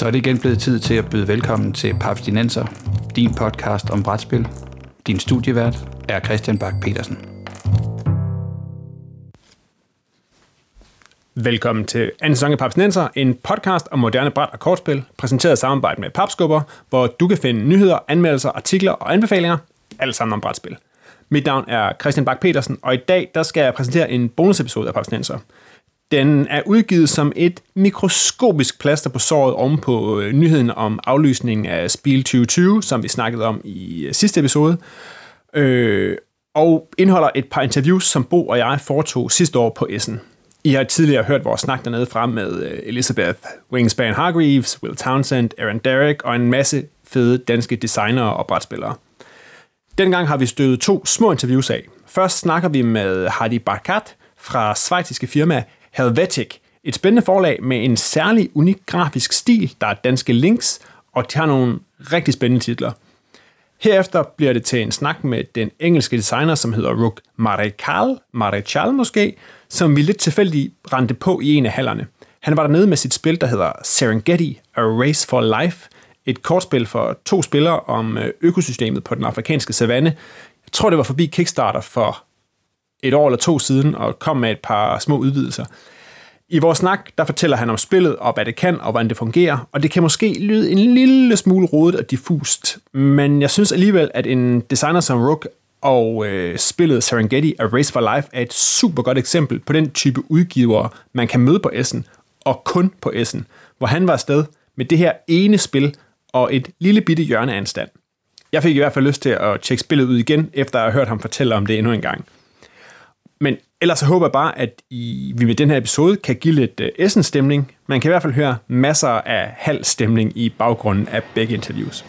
Så er det igen blevet tid til at byde velkommen til Papstinenser, din podcast om brætspil. Din studievært er Christian Bak petersen Velkommen til anden sæson af Papsnenser, en podcast om moderne bræt og kortspil, præsenteret i samarbejde med Papskubber, hvor du kan finde nyheder, anmeldelser, artikler og anbefalinger, alt sammen om brætspil. Mit navn er Christian Bak petersen og i dag der skal jeg præsentere en bonusepisode af Papsnenser. Den er udgivet som et mikroskopisk plaster på såret oven på øh, nyheden om aflysningen af Spiel 2020, som vi snakkede om i øh, sidste episode, øh, og indeholder et par interviews, som Bo og jeg foretog sidste år på Essen. I har tidligere hørt vores snak dernede frem med øh, Elizabeth Wingspan Hargreaves, Will Townsend, Aaron Derrick og en masse fede danske designere og brætspillere. Dengang har vi støvet to små interviews af. Først snakker vi med Hardy Barkat fra svejtiske firma Helvetic, et spændende forlag med en særlig unik grafisk stil, der er danske links, og de har nogle rigtig spændende titler. Herefter bliver det til en snak med den engelske designer, som hedder Rook Marechal, Marechal måske, som vi lidt tilfældigt rendte på i en af hallerne. Han var dernede med sit spil, der hedder Serengeti, A Race for Life, et kortspil for to spillere om øh, økosystemet på den afrikanske savanne. Jeg tror, det var forbi Kickstarter for et år eller to siden, og kom med et par små udvidelser. I vores snak, der fortæller han om spillet, og hvad det kan, og hvordan det fungerer, og det kan måske lyde en lille smule rodet og diffust, men jeg synes alligevel, at en designer som Rook og øh, spillet Serengeti A Race for Life er et super godt eksempel på den type udgiver, man kan møde på Essen, og kun på Essen, hvor han var afsted med det her ene spil og et lille bitte hjørne af en stand. Jeg fik i hvert fald lyst til at tjekke spillet ud igen, efter at have hørt ham fortælle om det endnu en gang. Men ellers så håber jeg bare, at I, vi med den her episode kan give lidt øh, Essen-stemning. Man kan i hvert fald høre masser af halv stemning i baggrunden af begge interviews.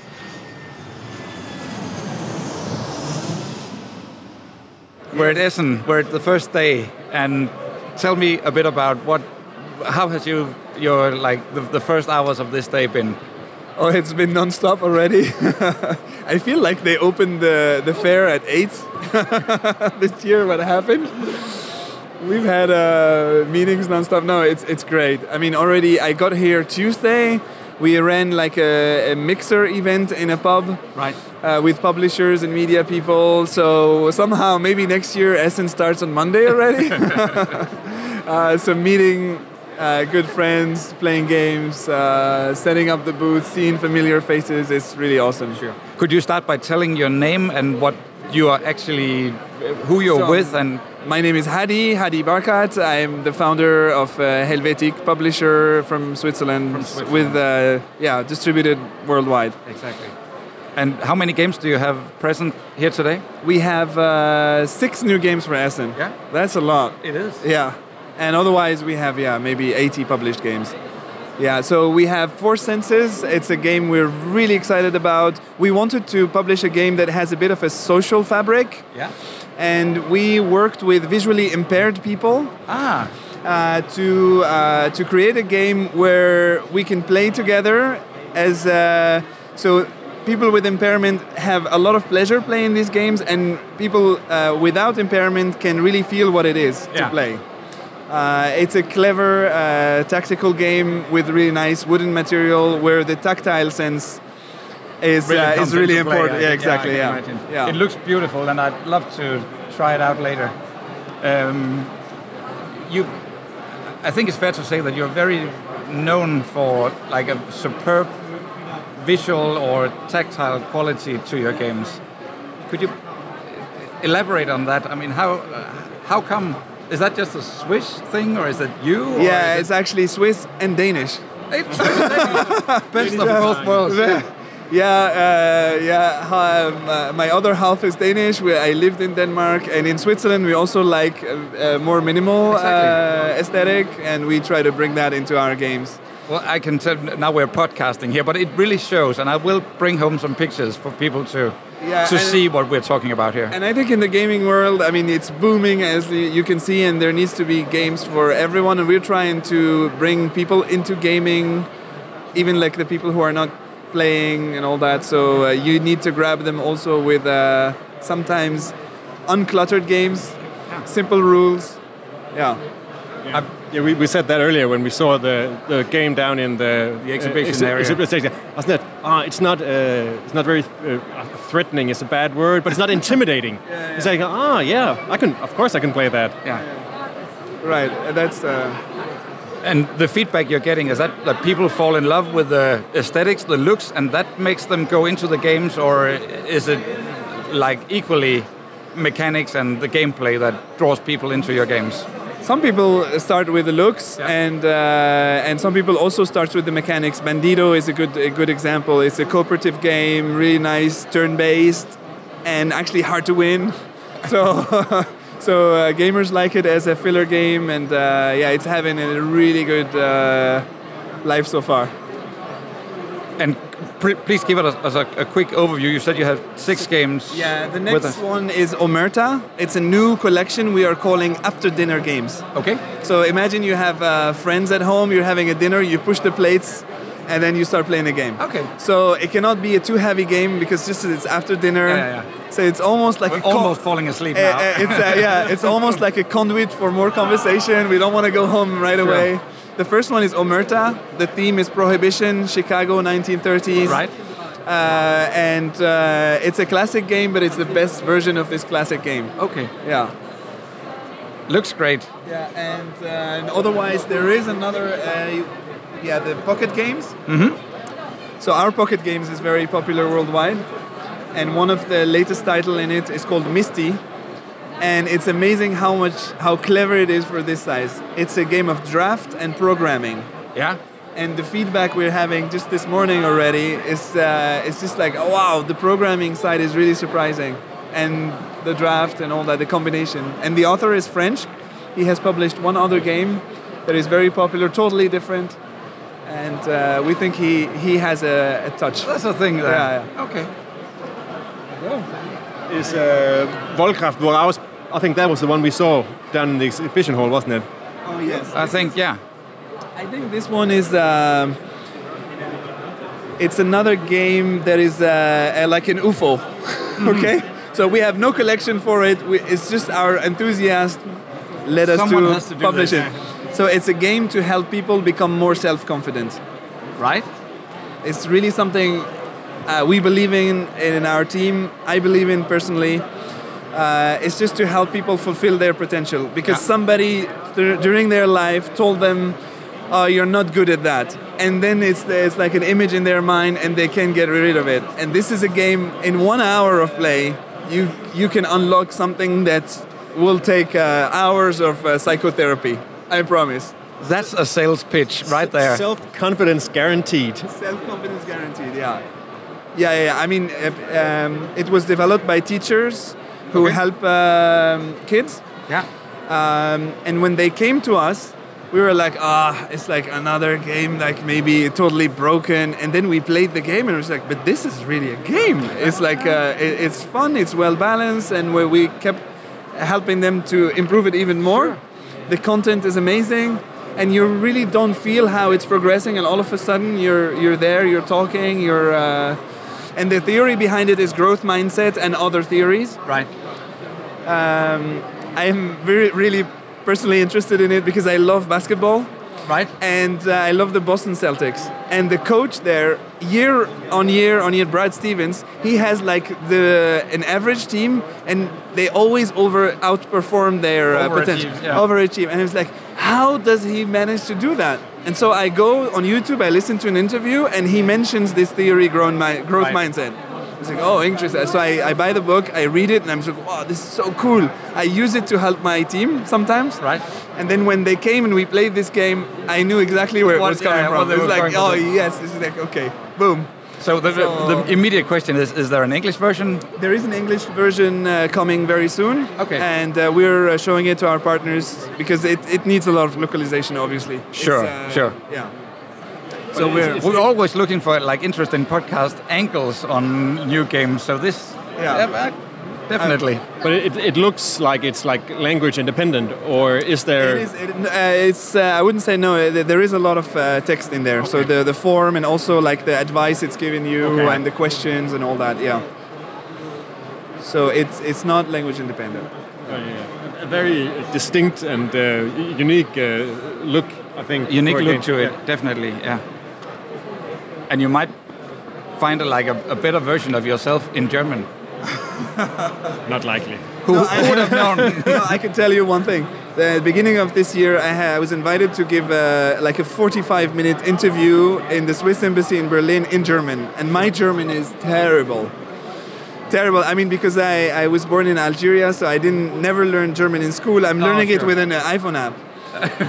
We're at Essen. We're at the first day, and tell me a bit about what, how has you your like the, the first hours of this day been? Oh, it's been non-stop already. I feel like they opened the, the fair at 8 this year. What happened? We've had uh, meetings non-stop. No, it's, it's great. I mean, already I got here Tuesday. We ran like a, a mixer event in a pub. Right. Uh, with publishers and media people. So somehow maybe next year Essen starts on Monday already. uh, so meeting uh, good friends, playing games, uh, setting up the booth, seeing familiar faces. It's really awesome. Sure. Could you start by telling your name and what you are actually, who you're so, with, and my name is Hadi Hadi Barkat. I'm the founder of uh, Helvetiq, publisher from Switzerland, from Switzerland. with uh, yeah distributed worldwide. Exactly. And how many games do you have present here today? We have uh, six new games for Essen. Yeah, that's a lot. It is. Yeah and otherwise we have yeah maybe 80 published games. Yeah so we have four senses. It's a game we're really excited about. We wanted to publish a game that has a bit of a social fabric. Yeah. And we worked with visually impaired people ah. uh, to uh, to create a game where we can play together as uh, so people with impairment have a lot of pleasure playing these games and people uh, without impairment can really feel what it is yeah. to play uh, it's a clever uh, tactical game with really nice wooden material where the tactile sense is really, uh, is really important. Play, yeah, exactly. Yeah, yeah. yeah. It looks beautiful, and I'd love to try it out later. Um, you, I think it's fair to say that you're very known for like a superb visual or tactile quality to your games. Could you elaborate on that? I mean, how how come is that just a Swiss thing, or is it you? Yeah, it's actually Swiss and Danish. It's Best of both worlds. Yeah, uh, yeah. Um, uh, my other half is Danish. We, I lived in Denmark, and in Switzerland, we also like a, a more minimal exactly. uh, aesthetic, and we try to bring that into our games. Well, I can tell now we're podcasting here, but it really shows, and I will bring home some pictures for people to yeah, to see what we're talking about here. And I think in the gaming world, I mean, it's booming as you can see, and there needs to be games for everyone. And we're trying to bring people into gaming, even like the people who are not playing and all that. So uh, you need to grab them also with uh, sometimes uncluttered games, simple rules. Yeah. I've- Yeah, we, we said that earlier when we saw the, the game down in the, The exhibition uh, area. exhibition. Wasn't it? Ah, it's not uh, it's not very uh, threatening. It's a bad word, but it's not intimidating. It's like ah, yeah, I can. Of course, I can play that. yeah. Right. and That's. Uh, And the feedback you're getting is that, that people fall in love with the aesthetics, the looks, and that makes them go into the games, or is it like equally mechanics and the gameplay that draws people into your games? Some people start with the looks, and uh, and some people also start with the mechanics. Bandido is a good a good example. It's a cooperative game, really nice, turn-based, and actually hard to win. So. So uh, gamers like it as a filler game, and uh, yeah, it's having a really good uh, life so far. And please give us, us a, a quick overview. You said you have six games. Yeah, the next one is Omerta. It's a new collection we are calling After Dinner Games. Okay. So imagine you have uh, friends at home, you're having a dinner, you push the plates, and then you start playing a game. Okay. So it cannot be a too heavy game because just it's after dinner. Yeah, yeah. So it's almost like a almost falling asleep Uh, now. uh, it's uh, yeah, it's almost like a conduit for more conversation. We don't want to go home right Sure. away. The first one is Omerta. The theme is prohibition, Chicago, 1930s. right. Uh, and uh, it's a classic game, but it's the best version of this classic game. Okay. Yeah. Looks great. Yeah, and, uh, and otherwise there is another, uh, yeah, the pocket games. Mm-hmm. So our pocket games is very popular worldwide, and one of the latest title in it is called Misty, and it's amazing how much how clever it is for this size. It's a game of draft and programming. Yeah. And the feedback we're having just this morning already is uh, it's just like oh, wow the programming side is really surprising and the draft and all that the combination and the author is French he has published one other game that is very popular totally different and uh, we think he he has a, a touch That's the thing there. Yeah, Okay. Is uh, Volkraft Voraus? I think that was the one we saw down in the exhibition hall, wasn't it? oh yes I think, yeah. I think this one is. Um, it's another game that is uh, uh, like an UFO. okay, so we have no collection for it. We, it's just our enthusiasm led us Someone to, has to do publish this. it. So it's a game to help people become more self-confident. Right? It's really something uh, we believe in in our team. I believe in personally. Uh, it's just to help people fulfill their potential because Yeah. somebody th- during their life told them, "Oh, you're not good at that," and then it's it's like an image in their mind, and they can't get rid of it. And this is a game in one hour of play, you you can unlock something that will take uh, hours of uh, psychotherapy. I promise. That's a sales pitch right there. Self confidence guaranteed. Self-confidence guaranteed. Yeah. Yeah, yeah. yeah. I mean, uh, um, it was developed by teachers who Okay. help um, kids, Yeah. um, and when they came to us, we were like, ah, it's like another game, like maybe totally broken. And then we played the game, and it was like, but this is really a game. It's like uh, it, it's fun, it's well balanced, and where we kept helping them to improve it even more. The content is amazing, and you really don't feel how it's progressing. And all of a sudden, you're you're there, you're talking, you're. Uh, and the theory behind it is growth mindset and other theories. Right. Um, I'm very, really personally interested in it because I love basketball Right. and uh, I love the Boston Celtics. And the coach there, year on year on year, Brad Stevens, he has like the an average team, and they always over outperform their uh, potential, yeah. overachieve. And it's like, how does he manage to do that? And so I go on YouTube, I listen to an interview, and he mentions this theory, growth, mi- growth Right. mindset. It's like, oh, interesting. So I, I buy the book, I read it, and I'm just like, wow, this is so cool. I use it to help my team sometimes. Right. And then when they came and we played this game, I knew exactly where it was coming yeah, from. It was like, oh yes, this is like okay, boom. So the, So- the immediate question is: Is there an English version? There is an English version uh, coming very soon. Okay. And uh, we're uh, showing it to our partners because it, it needs a lot of localization, obviously. Sure, uh, sure. Yeah. So we're We're always looking for like interesting podcast angles on new games. So this, Yeah. uh, definitely. But it, it looks like it's like language independent, or is there? It is. It, uh, it's. Uh, I wouldn't say no. uh, There is a lot of uh, text in there. So the the form and also like the advice it's giving you Okay. and the questions and all that. Yeah. So it's it's not language independent. Oh, yeah. a very distinct and uh, unique uh, look, I think. unique look game. to it, Yeah. definitely. Yeah. And you might find a, like a, a better version of yourself in German. Not likely. Who, who would have known? no, I can tell you one thing. The beginning of this year, I, ha- I was invited to give uh, like a 45 minute interview in the Swiss embassy in Berlin in German, and my German is terrible. Terrible. I mean, because I, I was born in Algeria, so I didn't never learn German in school. I'm learning it sure. with an uh, iPhone app.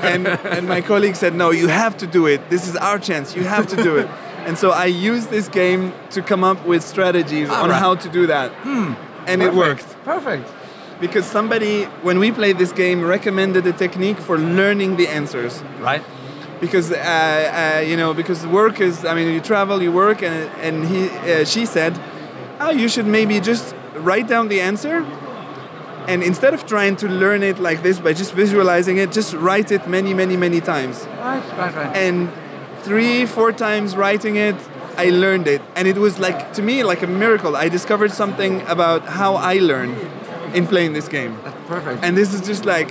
and, and my colleague said, No, you have to do it. This is our chance. You have to do it. And so I used this game to come up with strategies on right. how to do that. And it worked Perfect. because somebody when we played this game recommended a technique for learning the answers Right. because uh, uh, you know because work is i mean you travel you work and, and he uh, she said oh you should maybe just write down the answer and instead of trying to learn it like this by just visualizing it just write it many many many times Right, right, right. and three four times writing it i learned it and it was like to me like a miracle i discovered something about how i learn in playing this game Perfect. and this is just like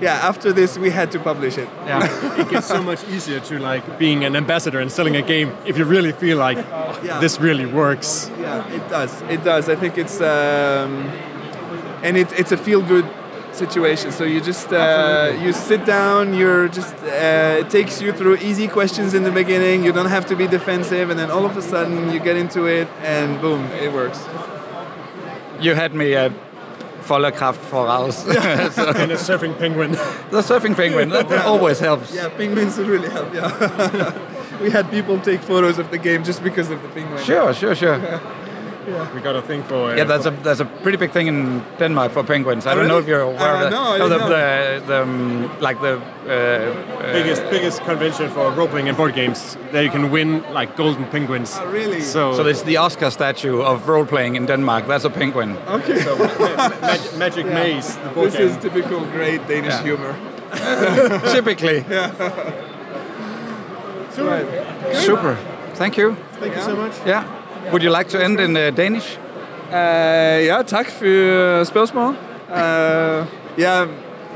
yeah after this we had to publish it yeah. it gets so much easier to like being an ambassador and selling a game if you really feel like Yeah. this really works. yeah it does it does i think it's um, and it, it's a feel good situation so you just uh, you sit down you're just uh, it takes you through easy questions in the beginning you don't have to be defensive and then all of a sudden you get into it and boom it works You had me at Vollerkraft voraus. so, And a surfing penguin. the surfing penguin, that always helps. yeah penguins would really help yeah we had people take photos of the game just because of the penguin Sure, sure, sure. we got a thing for. Uh, Yeah, that's a that's a pretty big thing in Denmark for penguins. I don't know if you're aware Uh, of that. no, I the, didn't the, the, um, like the uh, biggest biggest convention for role playing and board games. There you can win like golden penguins. Oh, really? So, so there's the Oscar statue of role playing in Denmark. That's a penguin. okay Mag- Magic Maze, the board this game. is typical great danish Yeah. humor Typically. Yeah. right. Super. Thank you. Thank you so much. Yeah. Would you like to end in uh, Danish? Uh, ja, tak for spørgsmål. Uh, jeg,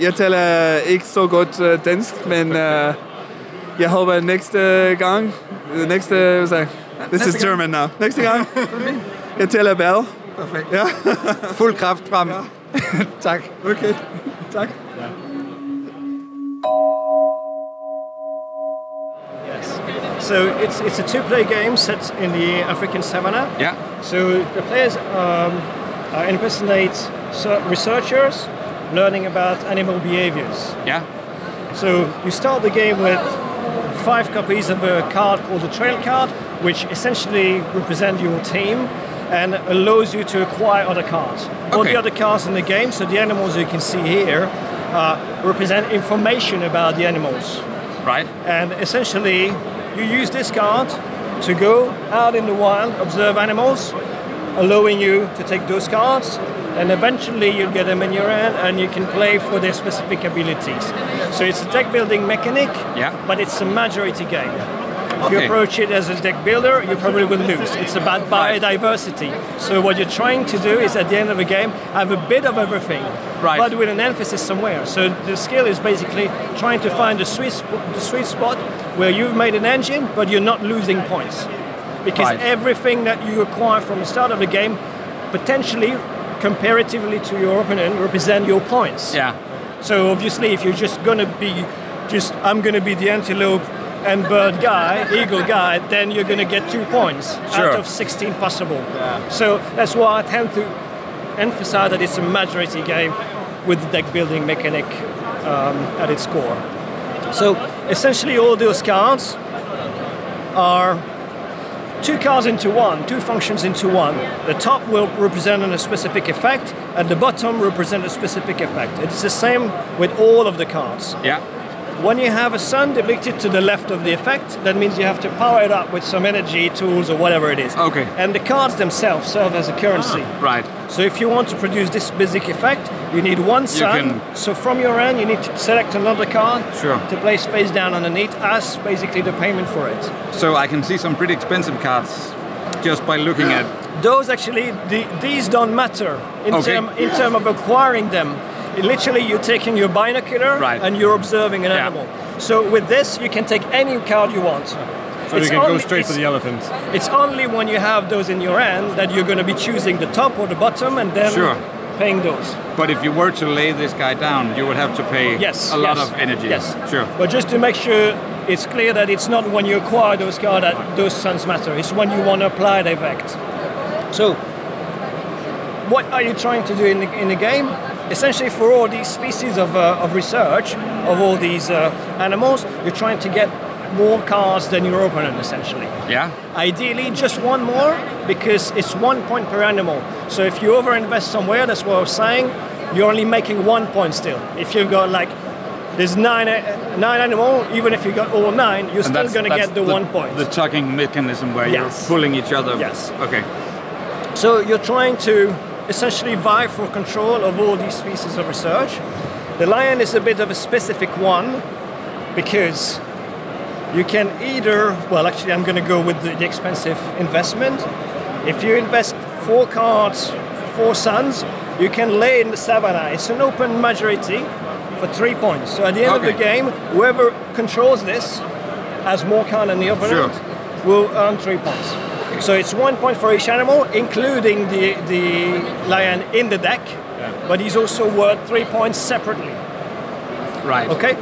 jeg taler ikke så godt uh, dansk, men uh, jeg håber næste gang, næste, hvad sagde? This is German now. Næste gang, jeg taler bedre. Perfekt. Ja, Fuld kraft frem. tak. okay. Tak. So it's, it's a two-player game set in the African savannah. Yeah. So the players um, uh, impersonate researchers learning about animal behaviors. Yeah. So you start the game with five copies of a card called the trail card, which essentially represent your team and allows you to acquire other cards. Okay. All the other cards in the game, so the animals you can see here, uh, represent information about the animals. Right. And essentially, you use this card to go out in the wild, observe animals, allowing you to take those cards, and eventually you'll get them in your hand and you can play for their specific abilities. So it's a deck building mechanic, Yeah. but it's a majority game. If you approach it as a deck builder, you probably will lose. It's about biodiversity. So what you're trying to do is at the end of the game have a bit of everything, Right. but with an emphasis somewhere. So the skill is basically trying to find the sweet, sp- the sweet spot where you've made an engine, but you're not losing points. Because Right. everything that you acquire from the start of the game, potentially, comparatively to your opponent, represent your points. Yeah. So obviously, if you're just gonna be, just I'm gonna be the antelope and bird guy, eagle guy, then you're gonna get two points Sure. out of 16 possible. So that's why I tend to emphasize that it's a majority game with the deck building mechanic um, at its core. So essentially, all those cards are two cards into one, two functions into one. The top will represent a specific effect, and the bottom represent a specific effect. It's the same with all of the cards. Yeah. When you have a sun depicted to the left of the effect, that means you have to power it up with some energy, tools, or whatever it is. Okay. And the cards themselves serve as a currency. Ah, right. So if you want to produce this basic effect, you need one sun. can- So from your end, you need to select another card Sure. to place face down underneath as basically the payment for it. So I can see some pretty expensive cards just by looking at. Those actually, the, these don't matter in Okay. term in term of acquiring them. Literally you're taking your binocular Right. and you're observing an Yeah. animal. So with this, you can take any card you want. So you can go straight for the elephant. It's only when you have those in your hand that you're going to be choosing the top or the bottom and then Sure. paying those. But if you were to lay this guy down, you would have to pay Yes. a lot yes, of energy. Yes. Sure. But just to make sure it's clear that it's not when you acquire those cards that those sums matter. It's when you want to apply the effect. So, what are you trying to do in the, in the game? Essentially, for all these species of, uh, of research of all these uh, animals, you're trying to get more cars than your opponent, essentially. Yeah. Ideally, just one more because it's one point per animal. So if you overinvest somewhere, that's what I was saying, you're only making one point still. If you've got like there's nine uh, nine animal, even if you got all nine, you're And still going to get the, one point. The tugging mechanism where Yes. you're pulling each other. Yes. Okay. So you're trying to essentially vie for control of all these species of research. The lion is a bit of a specific one because you can either, well, actually, I'm going to go with the, the expensive investment. If you invest four cards, four suns, you can lay in the savannah. It's an open majority for three points. So at the end of the game, whoever controls this has more card than the opponent will earn three points. So it's one point for each animal, including the, the lion in the deck, but he's also worth three points separately. Right. Okay?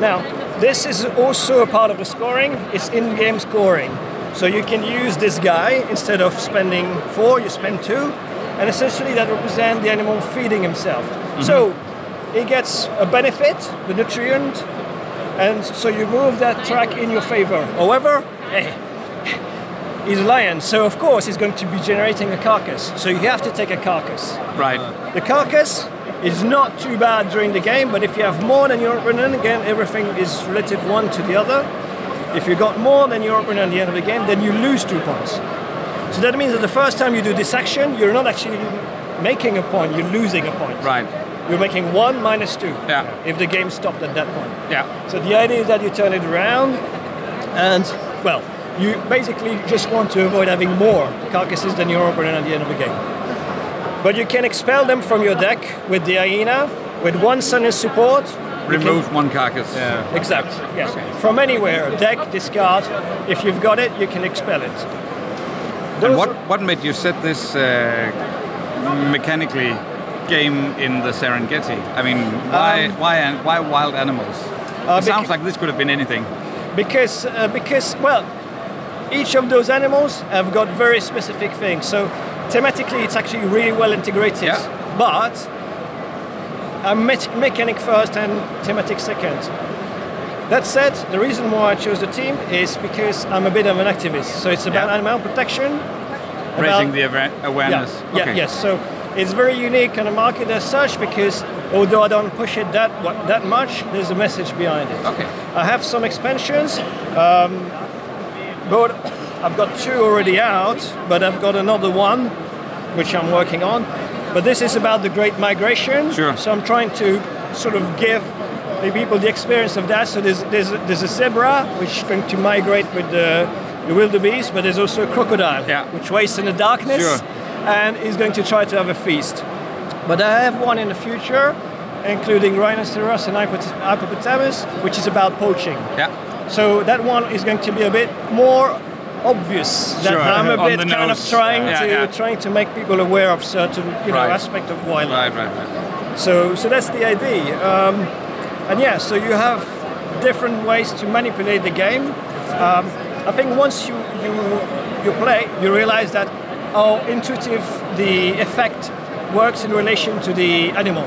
Now, this is also a part of the scoring, it's in game scoring. So you can use this guy instead of spending four, you spend two, and essentially that represents the animal feeding himself. So he gets a benefit, the nutrient, and so you move that track in your favor. However, eh, he's a lion, so of course he's going to be generating a carcass. So you have to take a carcass. Right. The carcass is not too bad during the game, but if you have more than your opponent, again, everything is relative one to the other. If you got more than your opponent at the end of the game, then you lose two points. So that means that the first time you do this action, you're not actually making a point, you're losing a point. Right. You're making one minus two Yeah. if the game stopped at that point. Yeah. So the idea is that you turn it around and, well, you basically just want to avoid having more carcasses than your opponent at the end of the game. But you can expel them from your deck with the hyena, with one sun in support. you can- Remove one carcass. Yeah. Exact, yes. From anywhere, deck, discard. If you've got it, you can expel it. And what, what made you set this uh, mechanically game in the Serengeti? I mean, why why why wild animals? Um, Uh, it sounds like this could have been anything. because uh, because well each of those animals have got very specific things so thematically it's actually really well integrated Yeah. but a me- mechanic first and thematic second that said the reason why i chose the team is because i'm a bit of an activist so it's about Yeah. animal protection Raising the awa- awareness. yeah, okay. yeah, yes. So it's very unique on the market as such because although I don't push it that that much, there's a message behind it. Okay. I have some expansions, um, but I've got two already out, but I've got another one which I'm working on. But this is about the Great Migration. Sure. So I'm trying to sort of give the people the experience of that. So there's there's a, there's a zebra which is going to migrate with the, the wildebeest, but there's also a crocodile Yeah. which waits in the darkness Sure. and is going to try to have a feast. But I have one in the future, including rhinoceros and hippopotamus, which is about poaching. Yeah. So that one is going to be a bit more obvious that Sure, I'm a bit kind nose. of trying Yeah, to yeah. trying to make people aware of certain you know Right. aspect of wildlife. Right. Right. Right. So so that's the idea. Um, and yeah, so you have different ways to manipulate the game. Um, I think once you you you play, you realize that how intuitive the effect works in relation to the animal.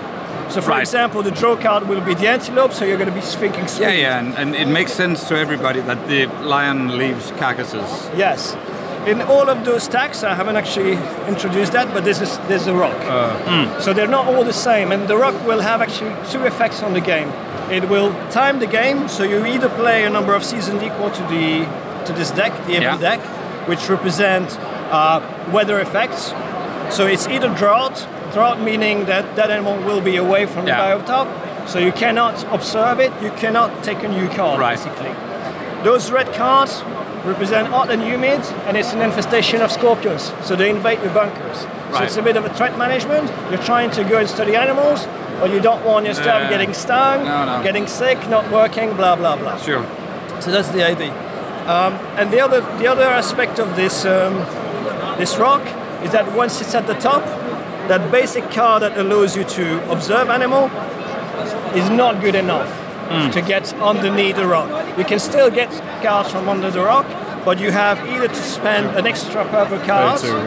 So, for Right. example, the draw card will be the antelope, so you're going to be thinking. Yeah, yeah, and, and it makes sense to everybody that the lion leaves carcasses. Yes. In all of those stacks, I haven't actually introduced that, but this is there's a rock. So they're not all the same, and the rock will have actually two effects on the game. It will time the game, so you either play a number of seasons equal to the to this deck, the evil Yeah. deck, which represent uh, weather effects. So it's either drought, drought meaning that that animal will be away from Yeah. the biotop, so you cannot observe it, you cannot take a new card, Right. basically. Those red cards represent hot and humid, and it's an infestation of scorpions, so they invade your bunkers. So it's a bit of a threat management. You're trying to go and study animals, What you don't want your have Yeah. getting stung, No, no. getting sick, not working, blah blah blah. Sure. So that's the idea. Um, and the other the other aspect of this um, this rock is that once it's at the top, that basic car that allows you to observe animal is not good enough hmm. to get underneath the rock. You can still get cars from under the rock, but you have either to spend an extra purple card too,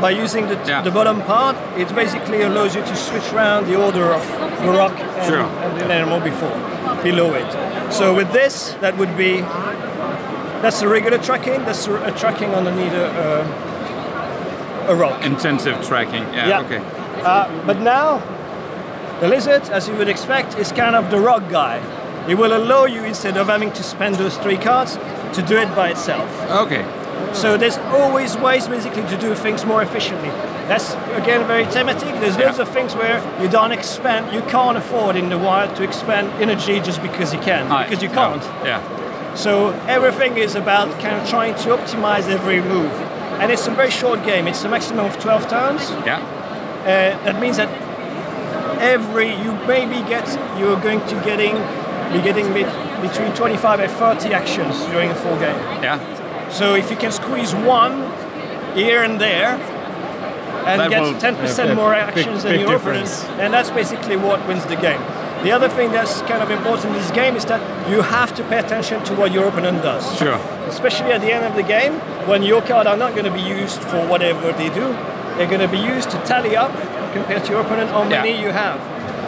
by using the, Yeah. the bottom part. It basically allows you to switch around the order of the rock and, Sure. and the animal before, below it. So with this, that would be that's a regular tracking. That's a, a uh, tracking underneath a, a, uh, a rock. Intensive tracking. Yeah. Yeah. Okay. Uh, but now, the lizard, as you would expect, is kind of the rock guy. It will allow you, instead of having to spend those three cards, to do it by itself. Okay. So there's always ways, basically, to do things more efficiently. That's again very thematic. There's loads of things where you don't expend, you can't afford in the wild to expend energy just because you can, because you can't. Yeah. So everything is about kind of trying to optimize every move. And it's a very short game. It's a maximum of 12 turns. Yeah. Uh, that means that every you maybe get you're going to getting be getting bet- between 25 and 30 actions during a full game. Yeah. So if you can squeeze one here and there and That get 10% more actions big than your opponent, and that's basically what wins the game. The other thing that's kind of important in this game is that you have to pay attention to what your opponent does Sure. especially at the end of the game, when your cards are not going to be used for whatever they do, they're going to be used to tally up compared to your opponent how many Yeah. you have.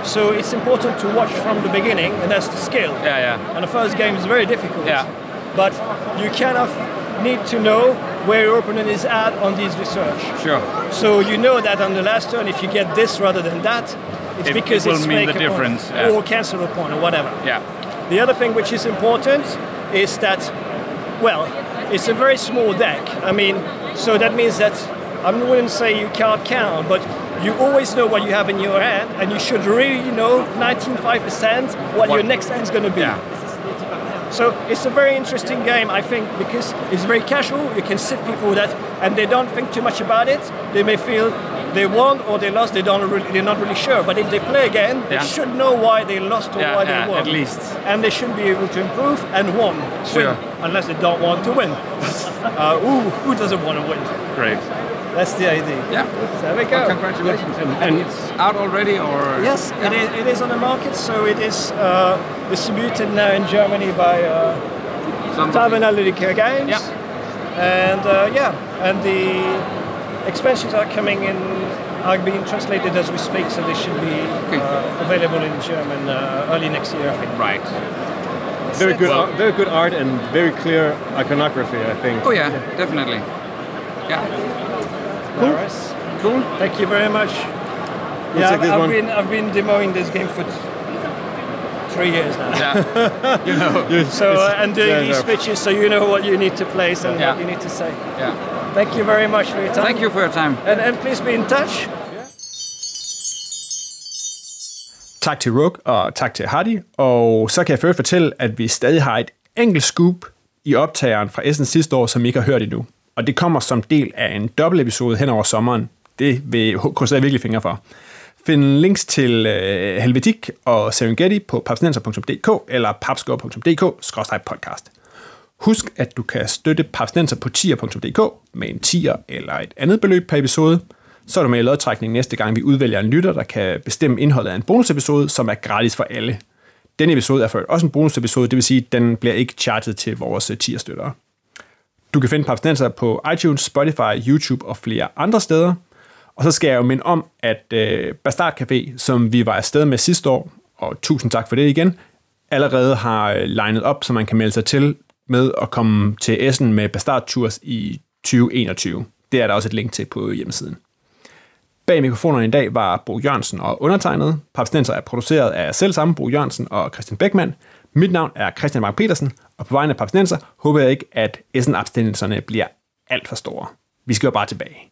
So it's important to watch from the beginning, and that's the skill. Yeah. Yeah. And the first game is very difficult. Yeah. But you kind of need to know where your opponent is at on this research. Sure. So you know that on the last turn, if you get this rather than that, it's It- because it will it's mean make the difference, yeah. or cancel a point or whatever. Yeah. The other thing which is important is that, well, it's a very small deck. I mean, so that means that I wouldn't say you can't count, but you always know what you have in your hand, and you should really know 95% what, What- your next hand is going to be. Yeah. So it's a very interesting game, I think, because it's very casual. You can sit people that, and they don't think too much about it. They may feel they won or they lost. They don't really, they're not really sure. But if they play again, Yeah. they should know why they lost or Yeah, why yeah, they won. at least. and they should be able to improve and won. Sure. Win, unless they don't want to win. uh, who, who doesn't want to win? Great. That's the idea. Yeah. So there we go. Well, congratulations. And, it's out already, or Yes, it is, it is on the market, so it is uh, distributed now in Germany by uh, Taverna Ludica Games. Yeah. And uh, yeah, and the expansions are coming in, are being translated as we speak, so they should be uh, available in German uh, early next year, I think. Right. Very good, Well- art, very good art and very clear iconography. I think. Oh yeah, definitely. Yeah. Cool. Cool. Thank you very much. Looks yeah, like this I've, been I've been demoing this game for t- three years now. Yeah. you know. So uh, and doing Yeah, these no. pitches, so you know what you need to place and Yeah. what you need to say. Yeah. Thank you very much for your time. Thank you for your time. And, and please be in touch. Tak til Rook, og tak til Hardy. Og så kan jeg først fortælle, at vi stadig har et enkelt scoop i optageren fra Essen sidste år, som I ikke har hørt endnu. Og det kommer som del af en dobbelt episode hen over sommeren. Det vil krydse jeg virkelig fingre for. Find links til øh, Helvetik og Serengeti på papsnenser.dk eller papskår.dk-podcast. Husk, at du kan støtte Papsnenser på tier.dk med en tier eller et andet beløb per episode. Så er du med i lodtrækning næste gang, vi udvælger en lytter, der kan bestemme indholdet af en bonusepisode, som er gratis for alle. Denne episode er for også en bonusepisode, det vil sige, at den bliver ikke chartet til vores øh, tierstøttere. Du kan finde Papsnenser på iTunes, Spotify, YouTube og flere andre steder. Og så skal jeg jo minde om, at øh, Bastard Café, som vi var afsted med sidste år, og tusind tak for det igen, allerede har øh, legnet op, så man kan melde sig til med at komme til Essen med Bastard Tours i 2021. Det er der også et link til på hjemmesiden. Bag mikrofonerne i dag var Bo Jørgensen og undertegnet. Papstenser er produceret af selv samme Bo Jørgensen og Christian Beckmann. Mit navn er Christian Mark Petersen, og på vegne af Papstenser håber jeg ikke, at Essen-abstillelserne bliver alt for store. Vi skal jo bare tilbage.